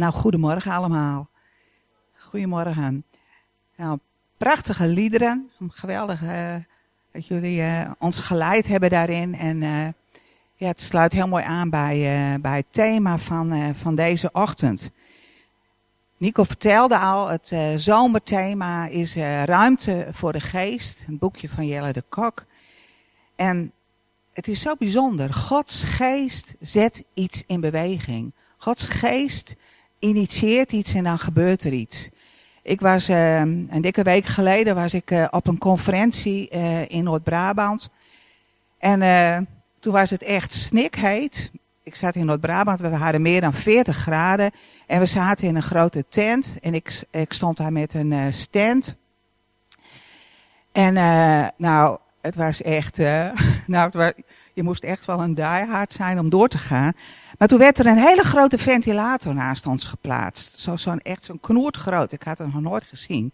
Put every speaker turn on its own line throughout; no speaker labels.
Nou, goedemorgen allemaal. Goedemorgen. Nou, prachtige liederen. Geweldig uh, dat jullie uh, ons geleid hebben daarin. En uh, ja, het sluit heel mooi aan bij, bij het thema van, van deze ochtend. Nico vertelde al, het zomerthema is Ruimte voor de Geest. Een boekje van Jelle de Kok. En het is zo bijzonder. Gods geest zet iets in beweging. Gods geest initieert iets en dan gebeurt er iets. Ik was uh, een dikke week geleden was ik uh, op een conferentie uh, in Noord-Brabant. En toen was het echt snikheet. Ik zat in Noord-Brabant, we hadden meer dan 40 graden. En we zaten in een grote tent. En ik, ik stond daar met een stand. En nou, het was echt... nou, het was, je moest echt wel een diehard zijn om door te gaan. Maar toen werd er een hele grote ventilator naast ons geplaatst. Zo'n zo echt zo'n knoert groot. Ik had het nog nooit gezien.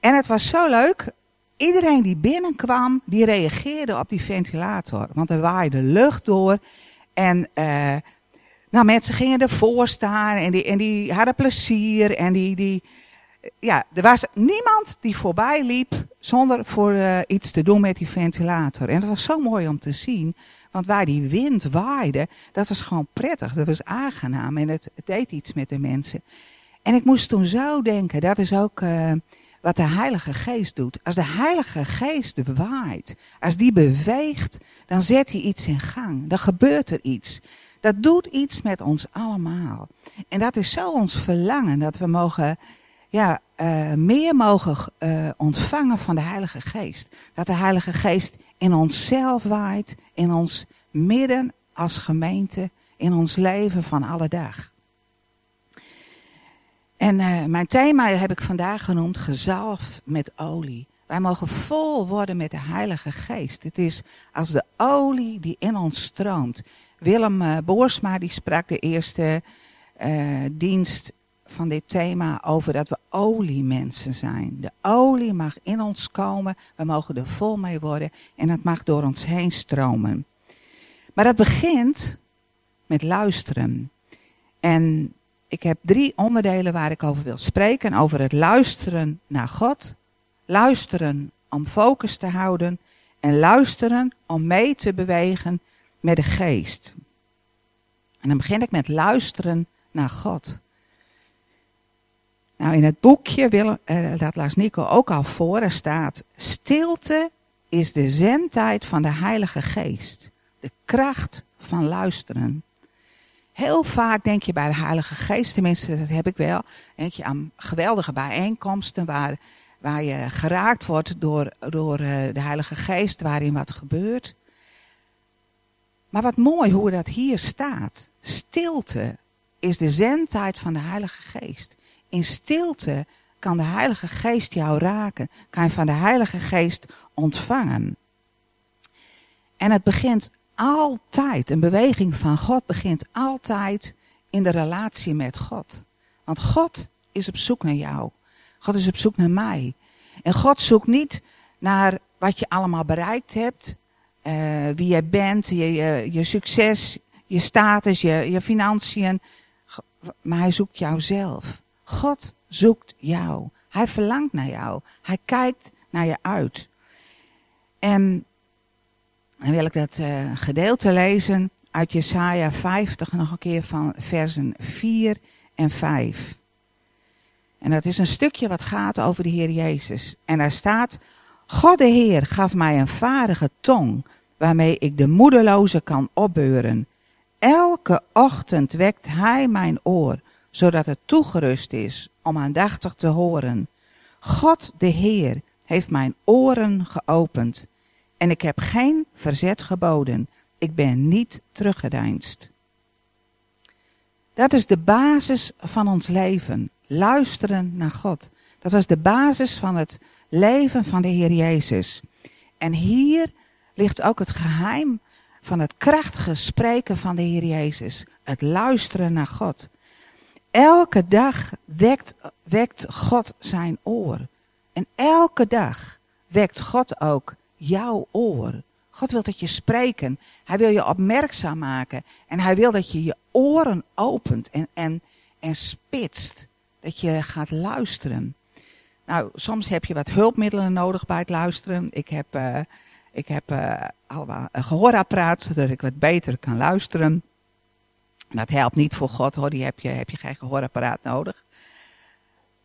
En het was zo leuk. Iedereen die binnenkwam, die reageerde op die ventilator. Want er waaide lucht door. En uh, nou, mensen gingen ervoor staan en die, en die hadden plezier. En die, die, ja, er was niemand die voorbij liep zonder voor uh, iets te doen met die ventilator. En dat was zo mooi om te zien. Want waar die wind waaide, dat was gewoon prettig. Dat was aangenaam en het, deed iets met de mensen. En ik moest toen zo denken, dat is ook uh, wat de Heilige Geest doet. Als de Heilige Geest waait, als die beweegt, dan zet hij iets in gang. Dan gebeurt er iets. Dat doet iets met ons allemaal. En dat is zo ons verlangen, dat we mogen ja, uh, meer mogen uh, ontvangen van de Heilige Geest. Dat de Heilige Geest in onszelf waait, in ons midden als gemeente, in ons leven van alle dag. En uh, mijn thema heb ik vandaag genoemd gezalfd met olie. Wij mogen vol worden met de Heilige Geest. Het is als de olie die in ons stroomt. Willem Boersma die sprak de eerste dienst van dit thema over dat we oliemensen zijn. De olie mag in ons komen, we mogen er vol mee worden en het mag door ons heen stromen. Maar dat begint met luisteren. En ik heb drie onderdelen waar ik over wil spreken. Over het luisteren naar God, luisteren om focus te houden en luisteren om mee te bewegen met de geest. En dan begin ik met luisteren naar God. Nou, in het boekje, wil, uh, dat las Nico ook al voor, er staat: Stilte is de zendtijd van de Heilige Geest. De kracht van luisteren. Heel vaak denk je bij de Heilige Geest, tenminste dat heb ik wel, denk je aan geweldige bijeenkomsten waar, waar je geraakt wordt door, door uh, de Heilige Geest, waarin wat gebeurt. Maar wat mooi hoe dat hier staat. Stilte is de zendtijd van de Heilige Geest. In stilte kan de Heilige Geest jou raken. Kan je van de Heilige Geest ontvangen. En het begint altijd, een beweging van God begint altijd in de relatie met God. Want God is op zoek naar jou. God is op zoek naar mij. En God zoekt niet naar wat je allemaal bereikt hebt, uh, wie jij bent, je, je, succes, je status, je, je financiën. Maar hij zoekt jou zelf. God zoekt jou. Hij verlangt naar jou. Hij kijkt naar je uit. En dan wil ik dat uh, gedeelte lezen uit Jesaja 50, nog een keer van versen 4 en 5. En dat is een stukje wat gaat over de Heer Jezus. En daar staat, God de Heer gaf mij een vaardige tong, waarmee ik de moedeloze kan opbeuren. Elke ochtend wekt Hij mijn oor, zodat het toegerust is om aandachtig te horen. God de Heer heeft mijn oren geopend en ik heb geen verzet geboden. Ik ben niet teruggedeinst. Dat is de basis van ons leven. Luisteren naar God. Dat was de basis van het leven van de Heer Jezus. En hier ligt ook het geheim van het krachtige spreken van de Heer Jezus. Het luisteren naar God. Elke dag wekt, wekt God zijn oor. En elke dag wekt God ook jouw oor. God wil dat je spreken. Hij wil je opmerkzaam maken. En hij wil dat je je oren opent en, en, en spitst. Dat je gaat luisteren. Nou, soms heb je wat hulpmiddelen nodig bij het luisteren. Ik heb, uh, ik heb uh, allemaal een gehoorapparaat, zodat ik wat beter kan luisteren. Dat helpt niet voor God hoor, die heb je, heb je geen gehoorapparaat nodig.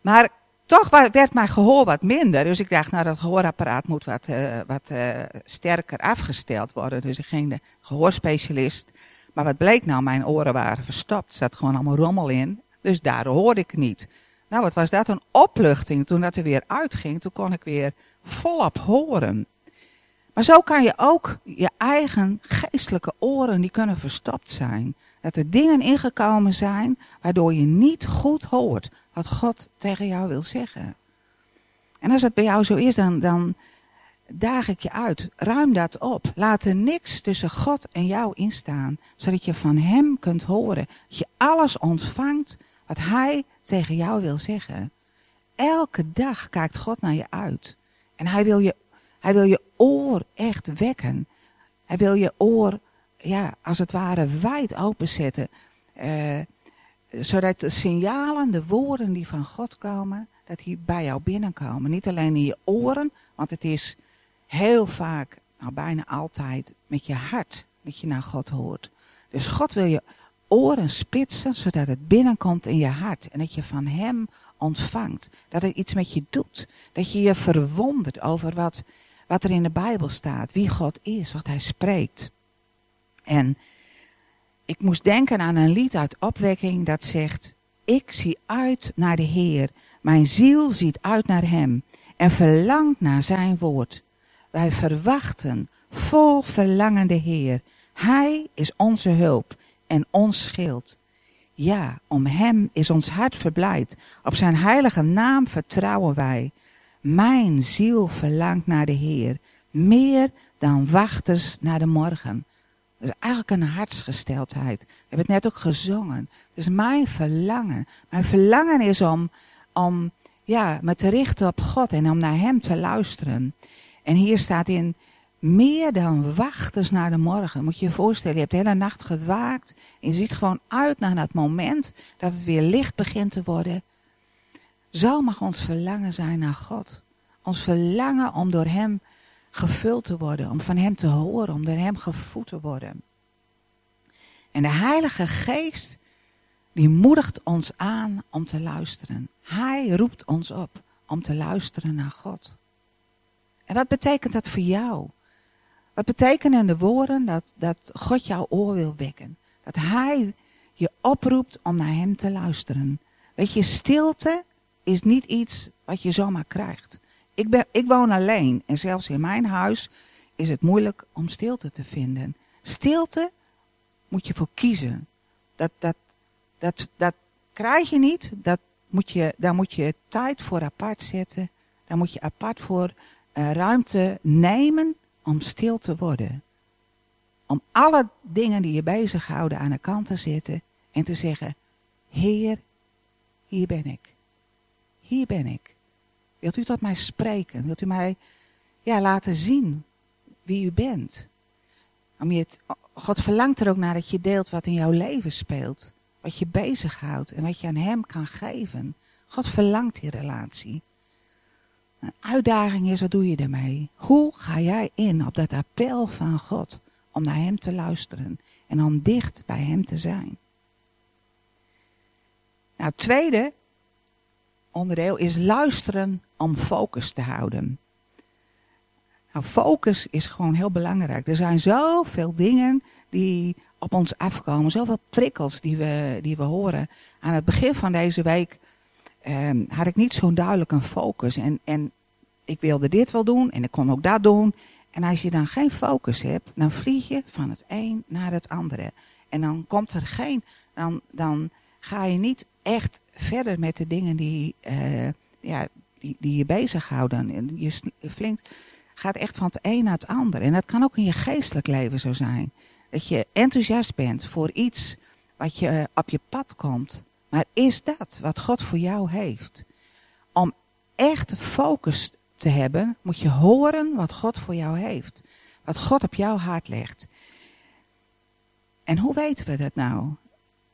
Maar toch werd mijn gehoor wat minder. Dus ik dacht, nou dat gehoorapparaat moet wat, uh, wat sterker afgesteld worden. Dus ik ging de gehoorspecialist. Maar wat bleek nou, mijn oren waren verstopt. Er zat gewoon allemaal rommel in. Dus daar hoorde ik niet. Nou, wat was dat een opluchting toen dat er weer uitging. Toen kon ik weer volop horen. Maar zo kan je ook je eigen geestelijke oren, die kunnen verstopt zijn. Dat er dingen ingekomen zijn waardoor je niet goed hoort wat God tegen jou wil zeggen. En als het bij jou zo is, dan, dan daag ik je uit. Ruim dat op. Laat er niks tussen God en jou instaan. Zodat je van Hem kunt horen. Dat je alles ontvangt wat Hij tegen jou wil zeggen. Elke dag kijkt God naar je uit. En Hij wil je, hij wil je oor echt wekken. Hij wil je oor, ja, als het ware wijd openzetten. Uh, zodat de signalen, de woorden die van God komen, dat die bij jou binnenkomen. Niet alleen in je oren, want het is heel vaak, nou bijna altijd, met je hart dat je naar God hoort. Dus God wil je oren spitsen, zodat het binnenkomt in je hart. En dat je van Hem ontvangt. Dat het iets met je doet. Dat je je verwondert over wat, wat er in de Bijbel staat. Wie God is, wat Hij spreekt. En ik moest denken aan een lied uit opwekking dat zegt... Ik zie uit naar de Heer. Mijn ziel ziet uit naar Hem. En verlangt naar Zijn woord. Wij verwachten vol verlangen de Heer. Hij is onze hulp en ons schild. Ja, om Hem is ons hart verblijd. Op Zijn heilige naam vertrouwen wij. Mijn ziel verlangt naar de Heer, meer dan wachters naar de morgen. Dat is eigenlijk een hartsgesteldheid. We hebben het net ook gezongen. Dus mijn verlangen. Mijn verlangen is om, om ja, me te richten op God en om naar Hem te luisteren. En hier staat in, meer dan wachters naar de morgen. Moet je je voorstellen, je hebt de hele nacht gewaakt. En je ziet gewoon uit naar dat moment dat het weer licht begint te worden. Zo mag ons verlangen zijn naar God. Ons verlangen om door Hem gevuld te worden. Om van Hem te horen. Om door Hem gevoed te worden. En de Heilige Geest, die moedigt ons aan om te luisteren. Hij roept ons op om te luisteren naar God. En wat betekent dat voor jou? Wat betekenen de woorden dat, dat God jouw oor wil wekken? Dat Hij je oproept om naar Hem te luisteren. Weet je, stilte is niet iets wat je zomaar krijgt. Ik, ben, ik woon alleen en zelfs in mijn huis is het moeilijk om stilte te vinden. Stilte moet je voor kiezen. Dat, dat, dat, dat krijg je niet. Dat moet je, daar moet je tijd voor apart zetten. Daar moet je apart voor uh, ruimte nemen om stil te worden. Om alle dingen die je bezighouden aan de kant te zetten en te zeggen, Heer, hier ben ik. Hier ben ik. Wilt u tot mij spreken? Wilt u mij ja, laten zien wie u bent? Om je God verlangt er ook naar dat je deelt wat in jouw leven speelt. Wat je bezighoudt en wat je aan hem kan geven. God verlangt die relatie. Een uitdaging is, wat doe je ermee? Hoe ga jij in op dat appel van God om naar Hem te luisteren en om dicht bij Hem te zijn? Nou, het tweede onderdeel is luisteren om focus te houden. Nou, focus is gewoon heel belangrijk. Er zijn zoveel dingen die op ons afkomen, zoveel prikkels die we, die we horen. Aan het begin van deze week um, had ik niet zo'n duidelijk een focus. En, en ik wilde dit wel doen en ik kon ook dat doen. En als je dan geen focus hebt, dan vlieg je van het een naar het andere. En dan komt er geen, dan, dan ga je niet echt verder met de dingen die, uh, ja, die, die je bezighouden. Je flink, gaat echt van het een naar het ander. En dat kan ook in je geestelijk leven zo zijn. Dat je enthousiast bent voor iets wat je uh, op je pad komt. Maar is dat wat God voor jou heeft? Om echt focus te hebben, moet je horen wat God voor jou heeft. Wat God op jouw hart legt. En hoe weten we dat nou?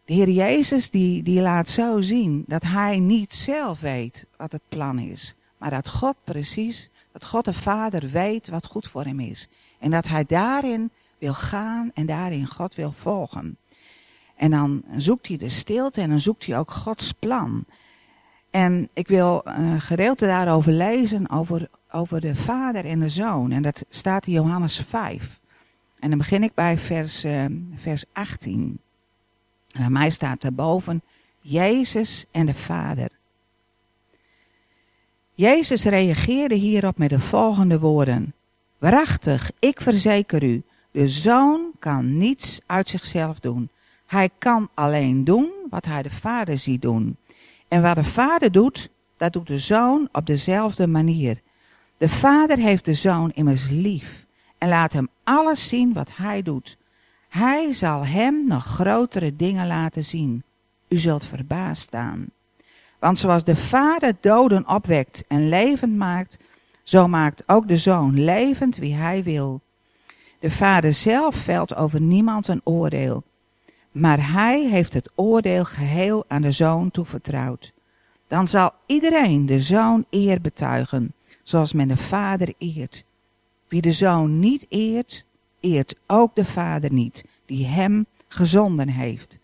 De Heer Jezus die, die laat zo zien dat hij niet zelf weet wat het plan is. Maar dat God precies, dat God de Vader weet wat goed voor hem is. En dat hij daarin wil gaan en daarin God wil volgen. En dan zoekt hij de stilte en dan zoekt hij ook Gods plan. En ik wil een gedeelte daarover lezen, over, over de vader en de zoon. En dat staat in Johannes 5. En dan begin ik bij vers, uh, vers 18. En bij mij staat daarboven Jezus en de Vader. Jezus reageerde hierop met de volgende woorden. Waarachtig, ik verzeker u, de zoon kan niets uit zichzelf doen. Hij kan alleen doen wat hij de vader ziet doen. En wat de vader doet, dat doet de zoon op dezelfde manier. De vader heeft de zoon immers lief en laat hem alles zien wat hij doet. Hij zal hem nog grotere dingen laten zien. U zult verbaasd staan. Want zoals de vader doden opwekt en levend maakt, zo maakt ook de zoon levend wie hij wil. De vader zelf velt over niemand een oordeel, maar hij heeft het oordeel geheel aan de zoon toevertrouwd. Dan zal iedereen de zoon eer betuigen, zoals men de vader eert. Wie de zoon niet eert, eert ook de vader niet, die hem gezonden heeft.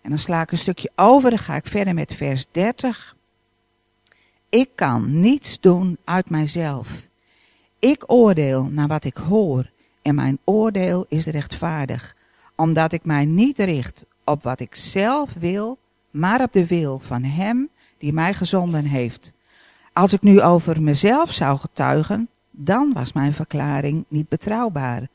En dan sla ik een stukje over, dan ga ik verder met vers 30. Ik kan niets doen uit mijzelf. Ik oordeel naar wat ik hoor en mijn oordeel is rechtvaardig, omdat ik mij niet richt op wat ik zelf wil, maar op de wil van Hem die mij gezonden heeft. Als ik nu over mezelf zou getuigen, dan was mijn verklaring niet betrouwbaar.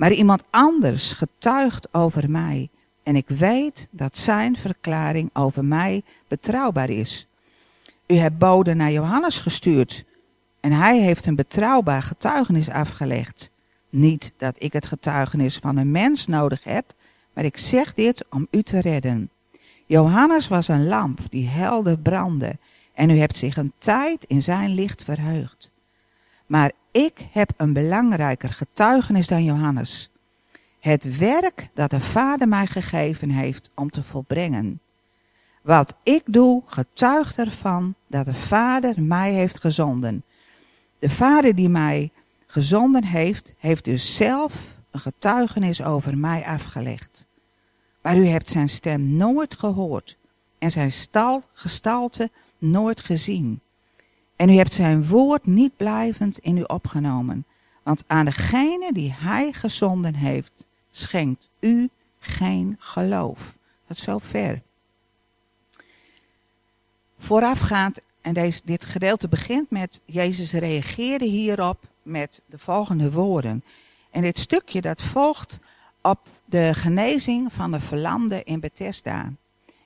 Maar iemand anders getuigt over mij en ik weet dat zijn verklaring over mij betrouwbaar is. U hebt boden naar Johannes gestuurd en hij heeft een betrouwbaar getuigenis afgelegd. Niet dat ik het getuigenis van een mens nodig heb, maar ik zeg dit om u te redden. Johannes was een lamp die helder brandde en u hebt zich een tijd in zijn licht verheugd. Maar ik heb een belangrijker getuigenis dan Johannes. Het werk dat de Vader mij gegeven heeft om te volbrengen. Wat ik doe, getuigt ervan dat de Vader mij heeft gezonden. De Vader die mij gezonden heeft, heeft dus zelf een getuigenis over mij afgelegd. Maar u hebt zijn stem nooit gehoord en zijn stal, gestalte nooit gezien. En u hebt zijn woord niet blijvend in u opgenomen. Want aan degene die hij gezonden heeft, schenkt u geen geloof. Dat is zo ver. Voorafgaand, en deze, dit gedeelte begint met, Jezus reageerde hierop met de volgende woorden. En dit stukje dat volgt op de genezing van de verlamde in Bethesda.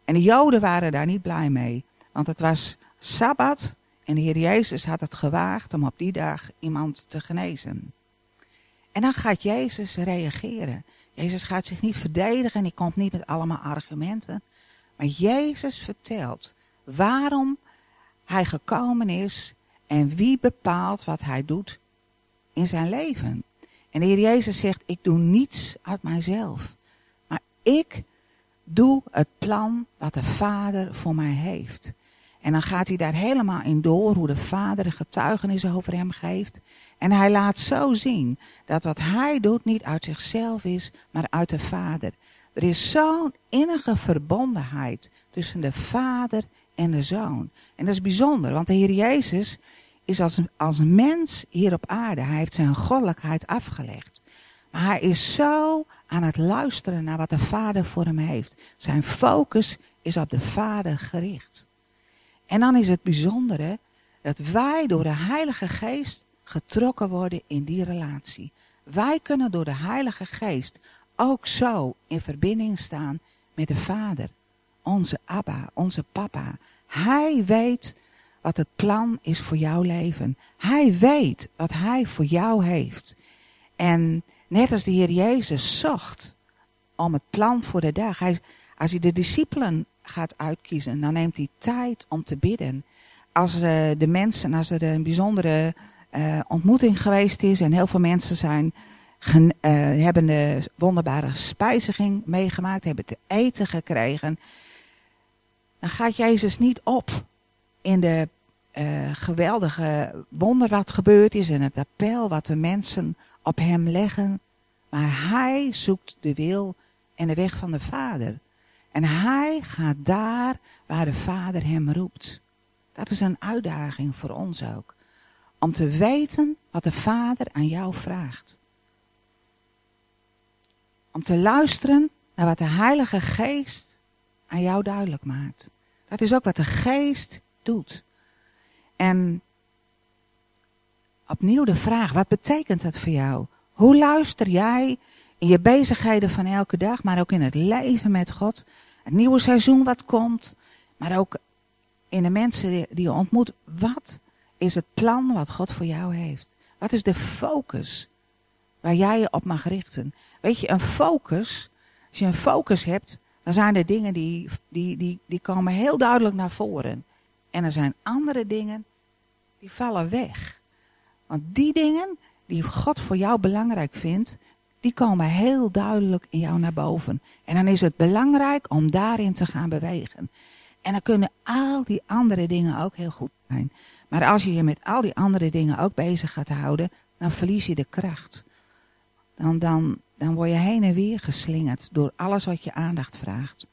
En de Joden waren daar niet blij mee, want het was Sabbat en de Heer Jezus had het gewaagd om op die dag iemand te genezen. En dan gaat Jezus reageren. Jezus gaat zich niet verdedigen en hij komt niet met allemaal argumenten. Maar Jezus vertelt waarom hij gekomen is en wie bepaalt wat hij doet in zijn leven. En de Heer Jezus zegt, ik doe niets uit mijzelf. Maar ik doe het plan wat de Vader voor mij heeft. En dan gaat hij daar helemaal in door hoe de Vader getuigenis over hem geeft. En hij laat zo zien dat wat hij doet niet uit zichzelf is, maar uit de Vader. Er is zo'n innige verbondenheid tussen de Vader en de Zoon. En dat is bijzonder, want de Heer Jezus is als als mens hier op aarde. Hij heeft zijn goddelijkheid afgelegd. Maar hij is zo aan het luisteren naar wat de Vader voor hem heeft. Zijn focus is op de Vader gericht. En dan is het bijzondere dat wij door de Heilige Geest getrokken worden in die relatie. Wij kunnen door de Heilige Geest ook zo in verbinding staan met de Vader. Onze Abba, onze Papa. Hij weet wat het plan is voor jouw leven. Hij weet wat hij voor jou heeft. En net als de Heer Jezus zocht om het plan voor de dag. Hij, als hij de discipelen gaat uitkiezen, dan neemt hij tijd om te bidden. Als uh, de mensen, als er een bijzondere uh, ontmoeting geweest is en heel veel mensen zijn uh, hebben de wonderbare spijziging meegemaakt, hebben te eten gekregen. Dan gaat Jezus niet op in de geweldige wonder wat gebeurd is en het appel wat de mensen op hem leggen. Maar hij zoekt de wil en de weg van de Vader. En hij gaat daar waar de Vader hem roept. Dat is een uitdaging voor ons ook. Om te weten wat de Vader aan jou vraagt. Om te luisteren naar wat de Heilige Geest aan jou duidelijk maakt. Dat is ook wat de Geest doet. En opnieuw de vraag, wat betekent dat voor jou? Hoe luister jij in je bezigheden van elke dag, maar ook in het leven met God? Het nieuwe seizoen wat komt, maar ook in de mensen die je ontmoet. Wat is het plan wat God voor jou heeft? Wat is de focus waar jij je op mag richten? Weet je, een focus, als je een focus hebt, dan zijn er dingen die, die, die, die komen heel duidelijk naar voren. En er zijn andere dingen die vallen weg. Want die dingen die God voor jou belangrijk vindt, die komen heel duidelijk in jou naar boven. En dan is het belangrijk om daarin te gaan bewegen. En dan kunnen al die andere dingen ook heel goed zijn. Maar als je je met al die andere dingen ook bezig gaat houden, dan verlies je de kracht. Dan, dan, dan word je heen en weer geslingerd door alles wat je aandacht vraagt.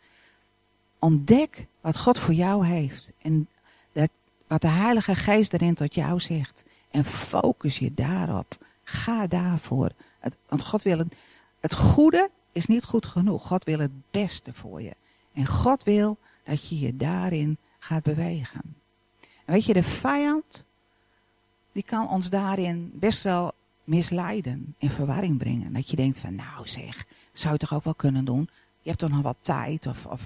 Ontdek wat God voor jou heeft. En dat, wat de Heilige Geest erin tot jou zegt. En focus je daarop. Ga daarvoor. Het, want God wil het, het goede is niet goed genoeg. God wil het beste voor je. En God wil dat je je daarin gaat bewegen. En weet je, de vijand, die kan ons daarin best wel misleiden, in verwarring brengen. Dat je denkt van, nou zeg, zou je toch ook wel kunnen doen? Je hebt toch nog wat tijd? Of, of,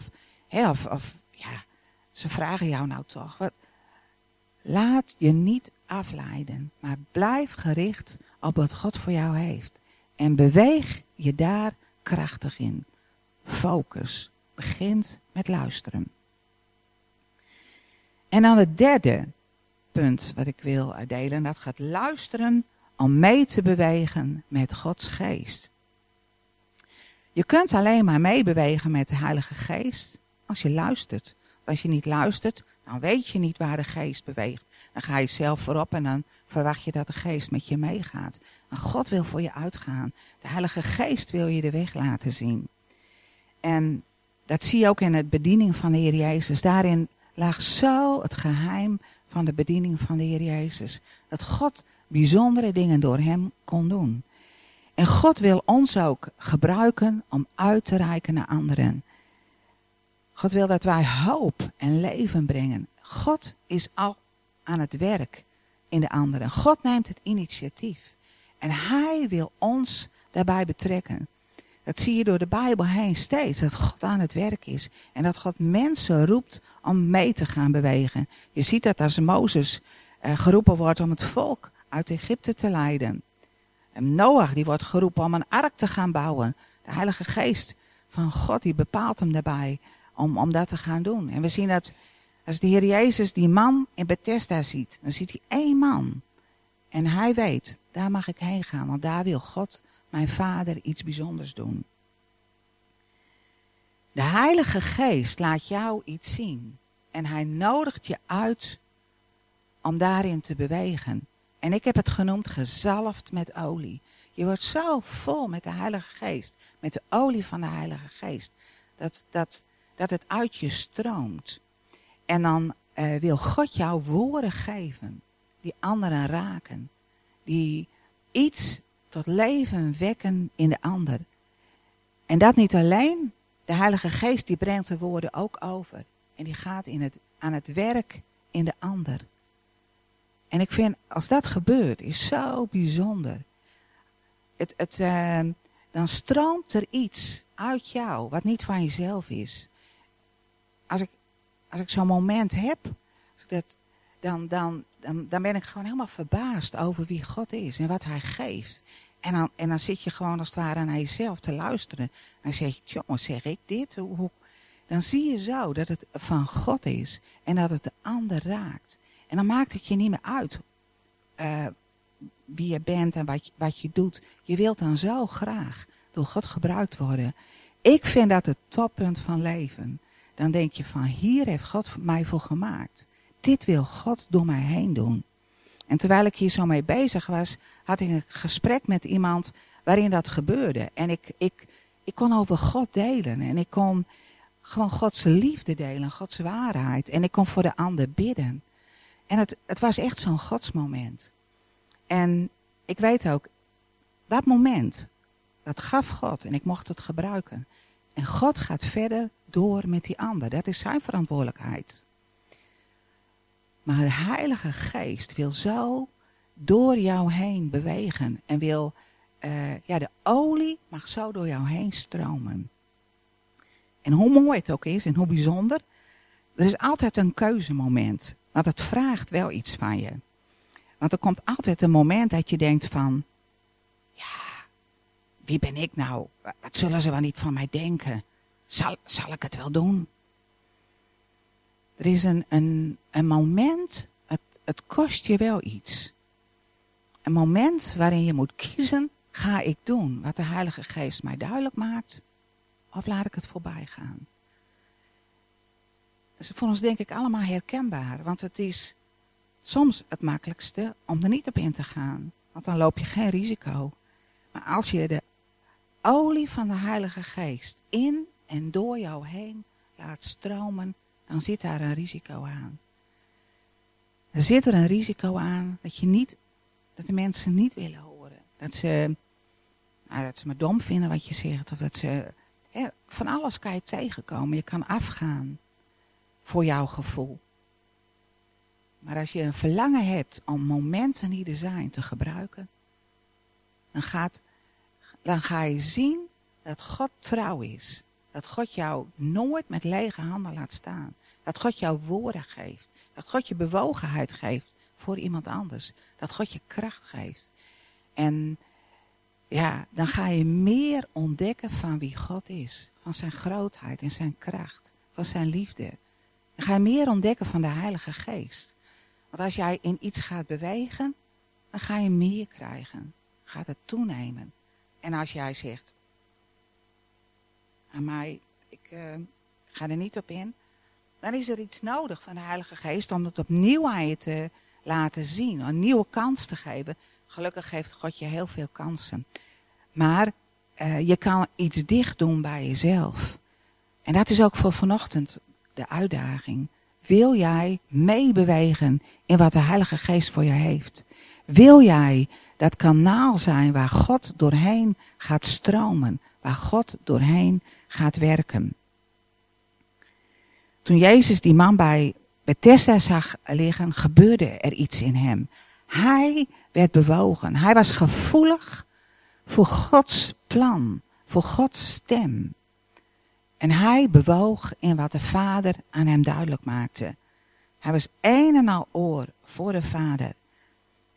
hè, of, of ja, ze vragen jou nou toch. Wat? Laat je niet afleiden, maar blijf gericht op wat God voor jou heeft. En beweeg je daar krachtig in. Focus begint met luisteren. En dan het derde punt wat ik wil delen, dat gaat luisteren om mee te bewegen met Gods geest. Je kunt alleen maar meebewegen met de Heilige Geest als je luistert. Als je niet luistert, dan weet je niet waar de geest beweegt. Dan ga je zelf voorop en dan verwacht je dat de geest met je meegaat. God wil voor je uitgaan. De Heilige Geest wil je de weg laten zien. En dat zie je ook in het bediening van de Heer Jezus. Daarin lag zo het geheim van de bediening van de Heer Jezus. Dat God bijzondere dingen door hem kon doen. En God wil ons ook gebruiken om uit te reiken naar anderen. God wil dat wij hoop en leven brengen. God is al aan het werk in de anderen. God neemt het initiatief. En hij wil ons daarbij betrekken. Dat zie je door de Bijbel heen steeds, dat God aan het werk is. En dat God mensen roept om mee te gaan bewegen. Je ziet dat als Mozes uh, geroepen wordt om het volk uit Egypte te leiden. En Noach die wordt geroepen om een ark te gaan bouwen. De Heilige Geest van God die bepaalt hem daarbij om, om dat te gaan doen. En we zien dat als de Heer Jezus die man in Bethesda ziet, dan ziet hij één man. En hij weet, daar mag ik heen gaan, want daar wil God, mijn vader, iets bijzonders doen. De Heilige Geest laat jou iets zien. En hij nodigt je uit om daarin te bewegen. En ik heb het genoemd gezalfd met olie. Je wordt zo vol met de Heilige Geest, met de olie van de Heilige Geest, dat, dat, dat het uit je stroomt. En dan uh, wil God jou woorden geven die anderen raken, die iets tot leven wekken in de ander. En dat niet alleen, de Heilige Geest die brengt de woorden ook over. En die gaat in het, aan het werk in de ander. En ik vind, als dat gebeurt, is zo bijzonder. Het, het, uh, dan stroomt er iets uit jou wat niet van jezelf is. Als ik, als ik zo'n moment heb, dat, dan, dan, dan, dan ben ik gewoon helemaal verbaasd over wie God is en wat Hij geeft. En dan, en dan zit je gewoon als het ware naar jezelf te luisteren. Dan zeg je, jongen, zeg ik dit? Hoe, dan zie je zo dat het van God is en dat het de ander raakt. En dan maakt het je niet meer uit uh, wie je bent en wat je, wat je doet. Je wilt dan zo graag door God gebruikt worden. Ik vind dat het toppunt van leven. Dan denk je van hier heeft God mij voor gemaakt. Dit wil God door mij heen doen. En terwijl ik hier zo mee bezig was, had ik een gesprek met iemand waarin dat gebeurde. En ik, ik, ik kon over God delen. En ik kon gewoon Gods liefde delen, Gods waarheid. En ik kon voor de ander bidden. En het, het was echt zo'n godsmoment. En ik weet ook, dat moment, dat gaf God en ik mocht het gebruiken. En God gaat verder door met die ander. Dat is zijn verantwoordelijkheid. Maar de Heilige Geest wil zo door jou heen bewegen. En wil, uh, ja, de olie mag zo door jou heen stromen. En hoe mooi het ook is en hoe bijzonder. Er is altijd een keuzemoment. Want het vraagt wel iets van je. Want er komt altijd een moment dat je denkt van... Ja, wie ben ik nou? Wat zullen ze wel niet van mij denken? Zal, zal ik het wel doen? Er is een, een, een moment, het, het kost je wel iets. Een moment waarin je moet kiezen, ga ik doen wat de Heilige Geest mij duidelijk maakt, of laat ik het voorbij gaan? Dat is voor ons denk ik allemaal herkenbaar, want het is soms het makkelijkste om er niet op in te gaan, want dan loop je geen risico. Maar als je de olie van de Heilige Geest in en door jou heen laat stromen, dan zit daar een risico aan. Er zit er een risico aan dat je niet, dat de mensen niet willen horen. Dat ze, nou, dat ze me dom vinden wat je zegt. Of dat ze, van alles kan je tegenkomen. Je kan afgaan voor jouw gevoel. Maar als je een verlangen hebt om momenten die er zijn te gebruiken, dan, gaat, dan ga je zien dat God trouw is. Dat God jou nooit met lege handen laat staan. Dat God jou woorden geeft. Dat God je bewogenheid geeft voor iemand anders. Dat God je kracht geeft. En ja, dan ga je meer ontdekken van wie God is. Van zijn grootheid en zijn kracht. Van zijn liefde. Dan ga je meer ontdekken van de Heilige Geest. Want als jij in iets gaat bewegen, dan ga je meer krijgen. Gaat het toenemen. En als jij zegt, mij, ik uh, ga er niet op in. Dan is er iets nodig van de Heilige Geest om het opnieuw aan je te laten zien. Een nieuwe kans te geven. Gelukkig geeft God je heel veel kansen. Maar uh, je kan iets dicht doen bij jezelf. En dat is ook voor vanochtend de uitdaging. Wil jij meebewegen in wat de Heilige Geest voor je heeft? Wil jij dat kanaal zijn waar God doorheen gaat stromen? Waar God doorheen gaat werken. Toen Jezus die man bij Bethesda zag liggen, gebeurde er iets in hem. Hij werd bewogen. Hij was gevoelig voor Gods plan, voor Gods stem. En hij bewoog in wat de Vader aan hem duidelijk maakte. Hij was een en al oor voor de Vader.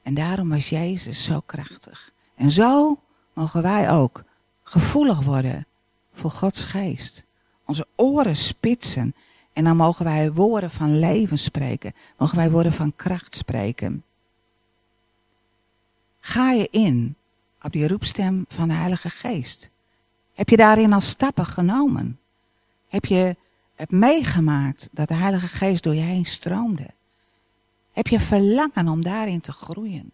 En daarom was Jezus zo krachtig. En zo mogen wij ook gevoelig worden voor Gods geest. Onze oren spitsen. En dan mogen wij woorden van leven spreken. Mogen wij woorden van kracht spreken. Ga je in op die roepstem van de Heilige Geest? Heb je daarin al stappen genomen? Heb je het meegemaakt dat de Heilige Geest door je heen stroomde? Heb je verlangen om daarin te groeien?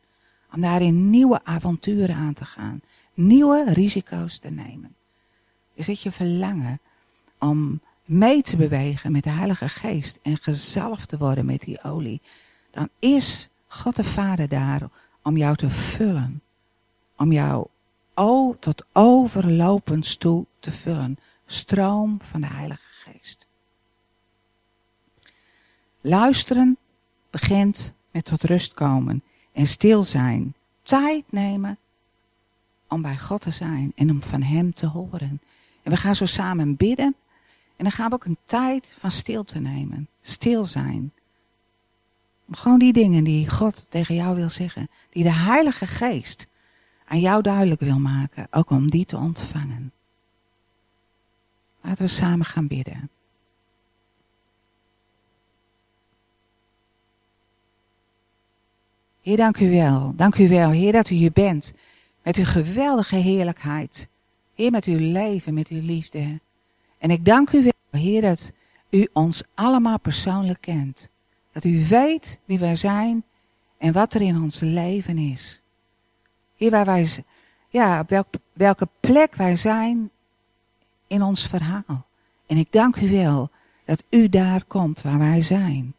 Om daarin nieuwe avonturen aan te gaan? Nieuwe risico's te nemen? Is het je verlangen om mee te bewegen met de Heilige Geest en gezalfd te worden met die olie, dan is God de Vader daar om jou te vullen. Om jou o, tot overlopend toe te vullen. Stroom van de Heilige Geest. Luisteren begint met tot rust komen en stil zijn. Tijd nemen om bij God te zijn en om van Hem te horen. En we gaan zo samen bidden. En dan gaan we ook een tijd van stilte nemen. Stil zijn. Om gewoon die dingen die God tegen jou wil zeggen. Die de Heilige Geest aan jou duidelijk wil maken. Ook om die te ontvangen. Laten we samen gaan bidden. Heer, dank u wel. Dank u wel, Heer, dat u hier bent. Met uw geweldige heerlijkheid. Heer, met uw leven, met uw liefde. En ik dank u wel, Heer, dat u ons allemaal persoonlijk kent. Dat u weet wie wij zijn en wat er in ons leven is. Heer, waar wij, ja, op welk, welke plek wij zijn in ons verhaal. En ik dank u wel dat u daar komt waar wij zijn.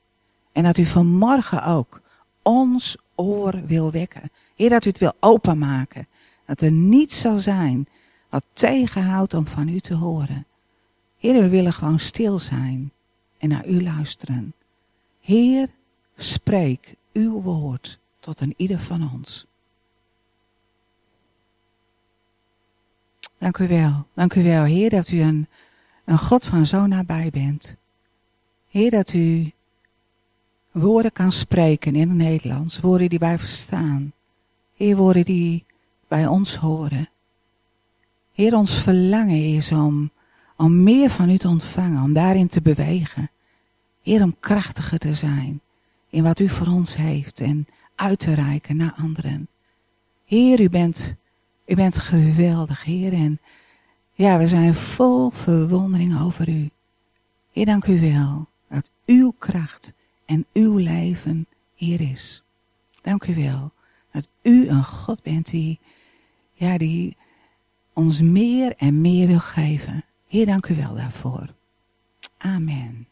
En dat u vanmorgen ook ons oor wil wekken. Heer, dat u het wil openmaken. Dat er niets zal zijn wat tegenhoudt om van u te horen. Heer, we willen gewoon stil zijn en naar u luisteren. Heer, spreek uw woord tot een ieder van ons. Dank u wel. Dank u wel, Heer, dat u een, een God van zo nabij bent. Heer, dat u woorden kan spreken in het Nederlands. Woorden die wij verstaan. Heer, woorden die bij ons horen. Heer, ons verlangen is om, om meer van u te ontvangen, om daarin te bewegen. Heer, om krachtiger te zijn in wat u voor ons heeft en uit te reiken naar anderen. Heer, u bent, u bent geweldig, Heer. En ja, we zijn vol verwondering over u. Heer, dank u wel dat uw kracht en uw leven hier is. Dank u wel dat u een God bent die, ja, die ons meer en meer wil geven. Heer, dank u wel daarvoor. Amen.